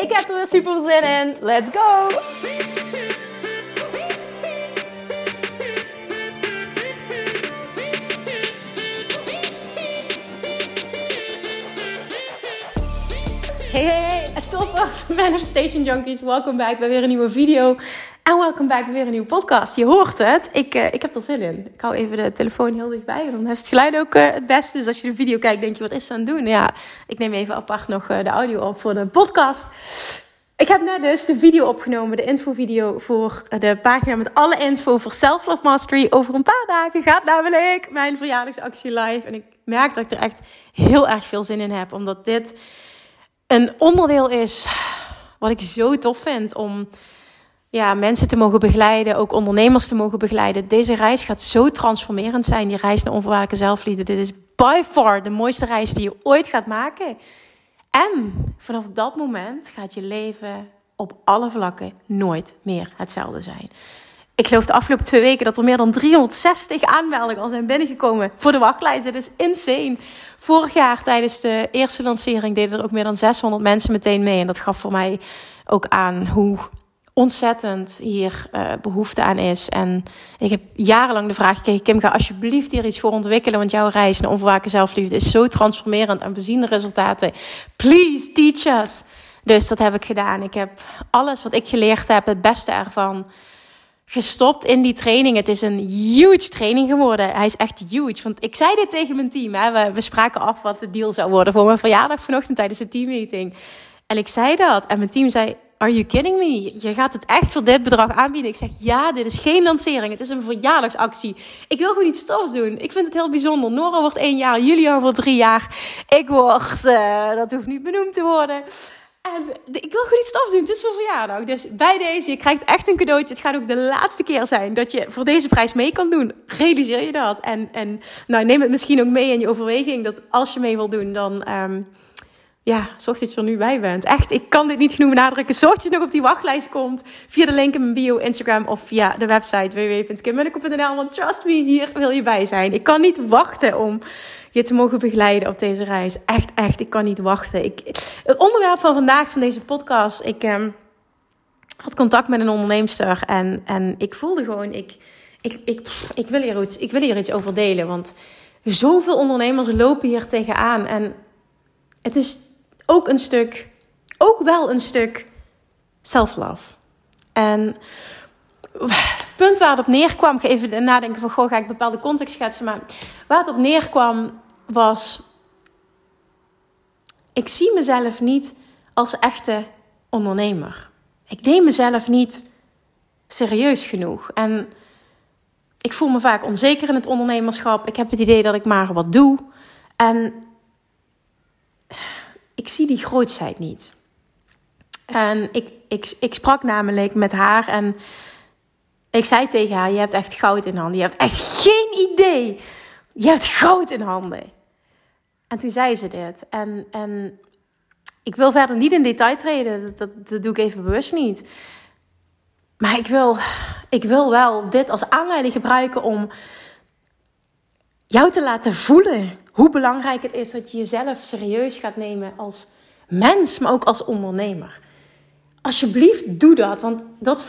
Ik heb er weer super zin in. Let's go! Hey, hey, hey, toppers, Manifestation Junkies. Welkom bij weer een nieuwe video. En welkom bij weer een nieuwe podcast. Je hoort het, ik, uh, ik heb er zin in. Ik hou even de telefoon heel dichtbij, dan heeft het geluid ook uh, het beste. Dus als je de video kijkt, denk je, wat is ze aan het doen? Ja, ik neem even apart nog uh, de audio op voor de podcast. Ik heb net dus de video opgenomen, de infovideo voor de pagina met alle info voor Self Love Mastery. Over een paar dagen gaat namelijk mijn verjaardagsactie live. En ik merk dat ik er echt heel erg veel zin in heb, omdat dit een onderdeel is wat ik zo tof vind om ja, mensen te mogen begeleiden, ook ondernemers te mogen begeleiden. Deze reis gaat zo transformerend zijn, die reis naar onvoorwaardelijke zelfliefde. Dit is by far de mooiste reis die je ooit gaat maken. En vanaf dat moment gaat je leven op alle vlakken nooit meer hetzelfde zijn. Ik geloof de afgelopen twee weken dat er meer dan 360 aanmeldingen al zijn binnengekomen voor de wachtlijst. Dit is insane. Vorig jaar tijdens de eerste lancering deden er ook meer dan 600 mensen meteen mee. En dat gaf voor mij ook aan hoe ontzettend hier uh, behoefte aan is. En ik heb jarenlang de vraag gekregen: Kim, ga alsjeblieft hier iets voor ontwikkelen. Want jouw reis naar onverwaken zelfliefde is zo transformerend en we zien de resultaten. Please teach us. Dus dat heb ik gedaan. Ik heb alles wat ik geleerd heb, het beste ervan gestopt in die training. Het is een huge training geworden. Hij is echt huge. Want ik zei dit tegen mijn team. Hè. We, we spraken af wat de deal zou worden voor mijn verjaardag vanochtend tijdens de teammeeting. En ik zei dat. En mijn team zei: Are you kidding me? Je gaat het echt voor dit bedrag aanbieden? Ik zeg: Ja, dit is geen lancering. Het is een verjaardagsactie. Ik wil gewoon iets tofs doen. Ik vind het heel bijzonder. Nora wordt één jaar, Julia wordt drie jaar. Ik word, uh, dat hoeft niet benoemd te worden. En ik wil gewoon iets tofs doen. Het is voor verjaardag. Dus bij deze, je krijgt echt een cadeautje. Het gaat ook de laatste keer zijn dat je voor deze prijs mee kan doen. Realiseer je dat. En, en nou, neem het misschien ook mee in je overweging. Dat als je mee wil doen, dan... Um, ja, zorg dat je er nu bij bent. Echt, ik kan dit niet genoeg benadrukken. Zorg dat je nog op die wachtlijst komt. Via de link in mijn bio, Instagram of via de website www.kimmunnekom.nl. Want trust me, hier wil je bij zijn. Ik kan niet wachten om je te mogen begeleiden op deze reis. Echt, echt, ik kan niet wachten. Ik, het onderwerp van vandaag, van deze podcast, ik um, had contact met een onderneemster en, en ik voelde gewoon, ik, ik, ik, ik, wil hier iets, ik wil hier iets over delen. Want zoveel ondernemers lopen hier tegenaan en het is ook een stuk, ook wel een stuk self-love. En het punt waar het op neerkwam, ik ga even nadenken van, goh, ga ik bepaalde context schetsen, maar waar het op neerkwam was, ik zie mezelf niet als echte ondernemer. Ik neem mezelf niet serieus genoeg. En ik voel me vaak onzeker in het ondernemerschap. Ik heb het idee dat ik maar wat doe. En ik zie die grootheid niet. En ik, ik, ik sprak namelijk met haar en ik zei tegen haar: Je hebt echt goud in handen. Je hebt echt geen idee. Je hebt goud in handen. En toen zei ze dit. En, en ik wil verder niet in detail treden. Dat, dat, dat doe ik even bewust niet. Maar ik wil, ik wil wel dit als aanleiding gebruiken om jou te laten voelen hoe belangrijk het is dat je jezelf serieus gaat nemen als mens, maar ook als ondernemer. Alsjeblieft, doe dat. Want dat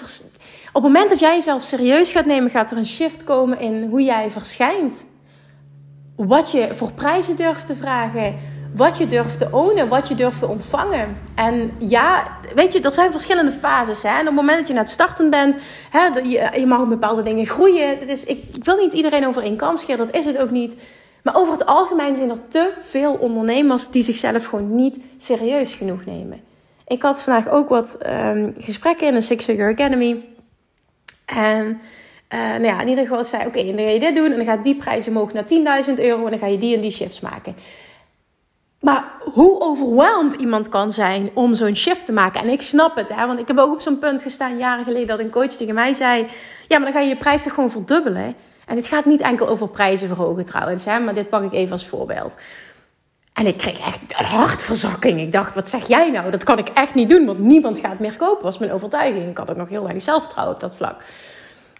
op het moment dat jij jezelf serieus gaat nemen, gaat er een shift komen in hoe jij verschijnt. Wat je voor prijzen durft te vragen, wat je durft te ownen, wat je durft te ontvangen. En ja, weet je, er zijn verschillende fases. Hè? En op het moment dat je net starten bent, hè, je, je mag bepaalde dingen groeien. is, ik, wil niet iedereen over één kam scheren, dat is het ook niet. Maar over het algemeen zijn er te veel ondernemers die zichzelf gewoon niet serieus genoeg nemen. Ik had vandaag ook wat um, gesprekken in de Six Figure Academy. En uh, nou ja, in ieder geval zei oké, okay, dan ga je dit doen. En dan gaat die prijs omhoog naar 10.000 euro. En dan ga je die en die shifts maken. Maar hoe overweldigd iemand kan zijn om zo'n shift te maken. En ik snap het, hè, want ik heb ook op zo'n punt gestaan jaren geleden dat een coach tegen mij zei: Ja, maar dan ga je je prijs toch gewoon verdubbelen. En dit gaat niet enkel over prijzen verhogen trouwens, hè, maar dit pak ik even als voorbeeld. En ik kreeg echt een hartverzakking. Ik dacht, wat zeg jij nou? Dat kan ik echt niet doen, want niemand gaat meer kopen, was mijn overtuiging. Ik had ook nog heel weinig zelfvertrouwen op dat vlak.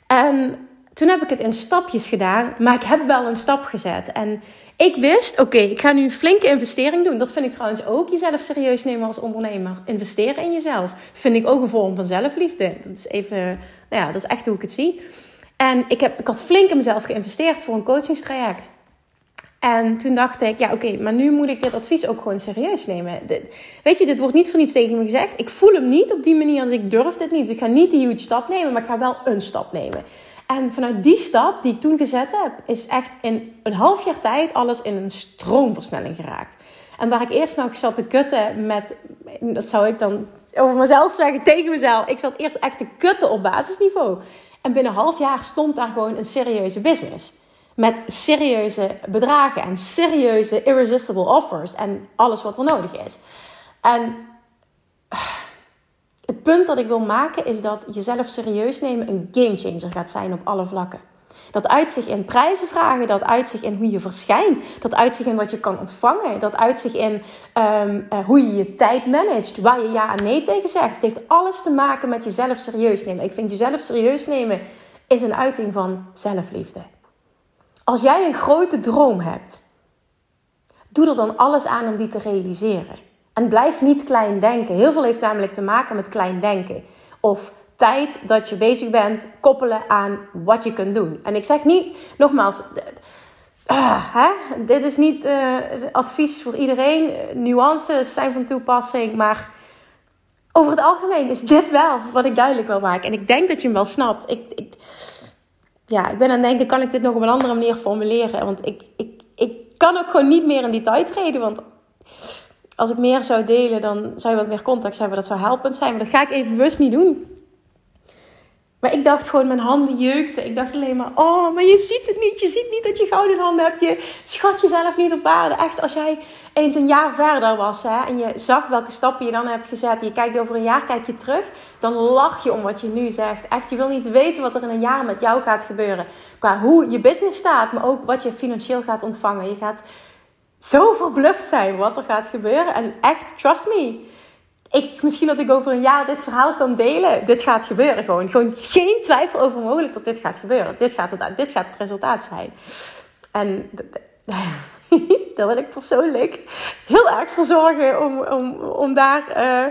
En toen heb ik het in stapjes gedaan, maar ik heb wel een stap gezet. En ik wist, oké, ik ga nu een flinke investering doen. Dat vind ik trouwens ook jezelf serieus nemen als ondernemer. Investeren in jezelf vind ik ook een vorm van zelfliefde. Dat is even, nou ja, dat is echt hoe ik het zie. En ik, heb, ik had flink in mezelf geïnvesteerd voor een coachingstraject. En toen dacht ik, ja oké, maar nu moet ik dit advies ook gewoon serieus nemen. weet je, dit wordt niet voor niets tegen me gezegd. Ik voel hem niet op die manier als ik durf dit niet. Dus ik ga niet die huge stap nemen, maar ik ga wel een stap nemen. En vanuit die stap die ik toen gezet heb, is echt in een half jaar tijd alles in een stroomversnelling geraakt. En waar ik eerst nog zat te kutten met, dat zou ik dan over mezelf zeggen, tegen mezelf. Ik zat eerst echt te kutten op basisniveau. En binnen een half jaar stond daar gewoon een serieuze business. Met serieuze bedragen en serieuze irresistible offers en alles wat er nodig is. En het punt dat ik wil maken is dat jezelf serieus nemen een gamechanger gaat zijn op alle vlakken. Dat uitzicht in prijzen vragen, dat uitzicht in hoe je verschijnt, dat uitzicht in wat je kan ontvangen, dat uitzicht in um, uh, hoe je je tijd managt, waar je ja en nee tegen zegt. Het heeft alles te maken met jezelf serieus nemen. Ik vind jezelf serieus nemen is een uiting van zelfliefde. Als jij een grote droom hebt, doe er dan alles aan om die te realiseren. En blijf niet klein denken. Heel veel heeft namelijk te maken met klein denken. Of tijd dat je bezig bent koppelen aan wat je kunt doen. En ik zeg niet, nogmaals, uh, hè? dit is niet uh, advies voor iedereen. Nuances zijn van toepassing, maar over het algemeen is dit wel wat ik duidelijk wil maken. En ik denk dat je hem wel snapt. Ik, ik ja, ik ben aan het denken, kan ik dit nog op een andere manier formuleren? Want ik, ik, ik kan ook gewoon niet meer in tijd treden, want als ik meer zou delen, dan zou je wat meer contact hebben. Dat zou helpend zijn. Maar dat ga ik even bewust niet doen. Maar ik dacht gewoon, mijn handen jeukten. Ik dacht alleen maar, oh, maar je ziet het niet. Je ziet niet dat je gouden handen hebt. Je schat jezelf niet op waarde. Echt, als jij eens een jaar verder was hè, en je zag welke stappen je dan hebt gezet. Je kijkt over een jaar, kijk je terug. Dan lach je om wat je nu zegt. Echt, je wil niet weten wat er in een jaar met jou gaat gebeuren. Qua hoe je business staat, maar ook wat je financieel gaat ontvangen. Je gaat zo verbluft zijn wat er gaat gebeuren. En echt, trust me. Ik, misschien dat ik over een jaar dit verhaal kan delen. Dit gaat gebeuren gewoon. Gewoon geen twijfel over mogelijk dat dit gaat gebeuren. Dit gaat het, dit gaat het resultaat zijn. En daar wil ik persoonlijk heel erg voor zorgen om, om, om daar uh,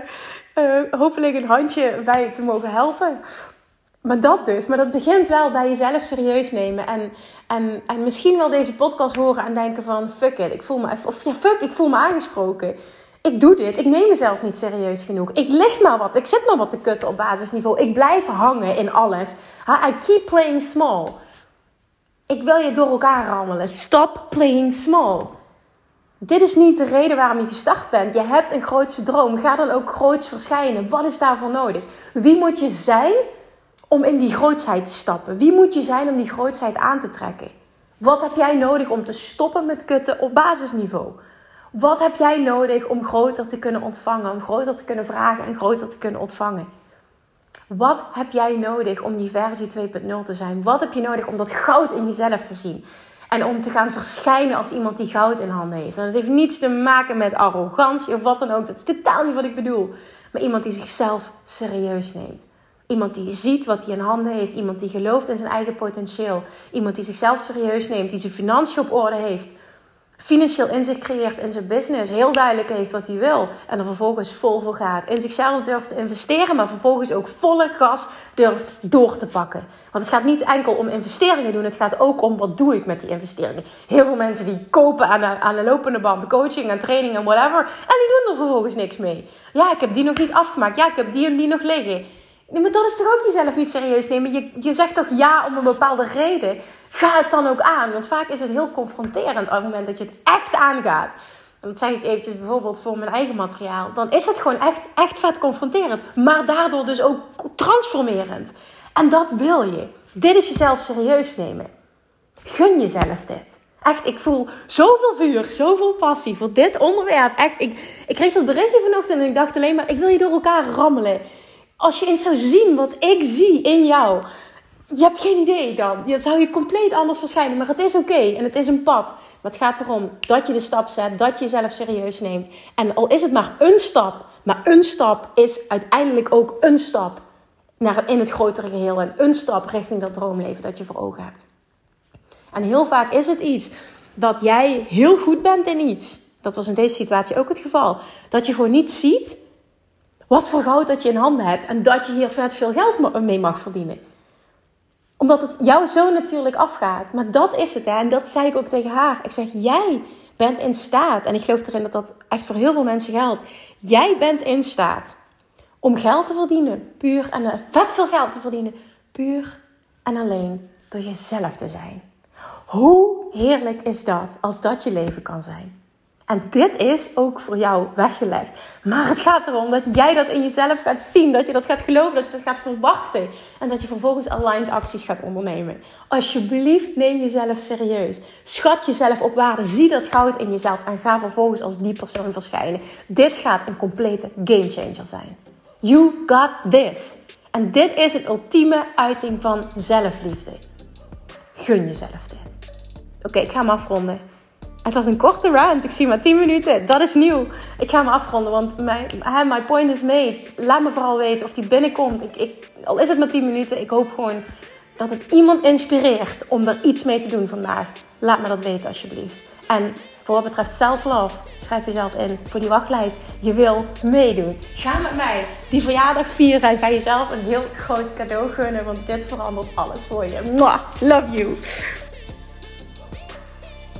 uh, hopelijk een handje bij te mogen helpen. Maar dat dus. Maar dat begint wel bij jezelf serieus nemen. En, en, en misschien wel deze podcast horen en denken van... Fuck it, ik voel me... Of ja, fuck, ik voel me aangesproken. Ik doe dit. Ik neem mezelf niet serieus genoeg. Ik lig maar wat. Ik zit maar wat te kutten op basisniveau. Ik blijf hangen in alles. I keep playing small. Ik wil je door elkaar rammelen. Stop playing small. Dit is niet de reden waarom je gestart bent. Je hebt een grootste droom. Ga dan ook groots verschijnen. Wat is daarvoor nodig? Wie moet je zijn om in die grootsheid te stappen? Wie moet je zijn om die grootsheid aan te trekken? Wat heb jij nodig om te stoppen met kutten op basisniveau? Wat heb jij nodig om groter te kunnen ontvangen, om groter te kunnen vragen en groter te kunnen ontvangen? Wat heb jij nodig om die versie 2.0 te zijn? Wat heb je nodig om dat goud in jezelf te zien? En om te gaan verschijnen als iemand die goud in handen heeft. En dat heeft niets te maken met arrogantie of wat dan ook. Dat is totaal niet wat ik bedoel. Maar iemand die zichzelf serieus neemt. Iemand die ziet wat hij in handen heeft. Iemand die gelooft in zijn eigen potentieel. Iemand die zichzelf serieus neemt. Die zijn financiën op orde heeft. Financieel inzicht creëert in zijn business. Heel duidelijk heeft wat hij wil. En er vervolgens vol voor gaat. In zichzelf durft te investeren. Maar vervolgens ook volle gas durft door te pakken. Want het gaat niet enkel om investeringen doen. Het gaat ook om wat doe ik met die investeringen. Heel veel mensen die kopen aan de, aan de lopende band. Coaching en training en whatever. En die doen er vervolgens niks mee. Ja, ik heb die nog niet afgemaakt. Ja, ik heb die en die nog liggen. Maar dat is toch ook jezelf niet serieus nemen? Je, je zegt toch ja om een bepaalde reden. Ga het dan ook aan. Want vaak is het heel confronterend op het moment dat je het echt aangaat. En dat zeg ik eventjes bijvoorbeeld voor mijn eigen materiaal. Dan is het gewoon echt, echt vet confronterend. Maar daardoor dus ook transformerend. En dat wil je. Dit is jezelf serieus nemen. Gun jezelf dit. Echt, ik voel zoveel vuur, zoveel passie voor dit onderwerp. Echt, ik, ik kreeg dat berichtje vanochtend en ik dacht alleen maar, ik wil je door elkaar rammelen. Als je eens zou zien wat ik zie in jou. Je hebt geen idee dan. Dat zou je compleet anders verschijnen. Maar het is oké en het is een pad. Maar het gaat erom dat je de stap zet, dat je jezelf serieus neemt. En al is het maar een stap, maar een stap is uiteindelijk ook een stap naar in het grotere geheel. En een stap richting dat droomleven dat je voor ogen hebt. En heel vaak is het iets dat jij heel goed bent in iets. Dat was in deze situatie ook het geval. Dat je gewoon niet ziet wat voor goud dat je in handen hebt. En dat je hier vet veel geld mee mag verdienen. Omdat het jou zo natuurlijk afgaat. Maar dat is het. Hè? En dat zei ik ook tegen haar. Ik zeg, jij bent in staat. En ik geloof erin dat dat echt voor heel veel mensen geldt. Jij bent in staat om geld te verdienen. Puur en uh, vet veel geld te verdienen. Puur en alleen door jezelf te zijn. Hoe heerlijk is dat als dat je leven kan zijn? En dit is ook voor jou weggelegd. Maar het gaat erom dat jij dat in jezelf gaat zien. Dat je dat gaat geloven. Dat je dat gaat verwachten. En dat je vervolgens aligned acties gaat ondernemen. Alsjeblieft, neem jezelf serieus. Schat jezelf op waarde. Zie dat goud in jezelf. En ga vervolgens als die persoon verschijnen. Dit gaat een complete gamechanger zijn. You got this. En dit is het ultieme uiting van zelfliefde. Gun jezelf dit. Oké, ik ga hem afronden. Het was een korte rant. Ik zie maar 10 minuten. Dat is nieuw. Ik ga hem afronden, want mijn my point is made. Laat me vooral weten of die binnenkomt. Ik, ik, al is het maar 10 minuten, ik hoop gewoon dat het iemand inspireert om er iets mee te doen vandaag. Laat me dat weten alsjeblieft. En voor wat betreft self-love, schrijf jezelf in voor die wachtlijst. Je wil meedoen. Ga met mij die verjaardag vieren en ga jezelf een heel groot cadeau gunnen, want dit verandert alles voor je. Mwah, love you.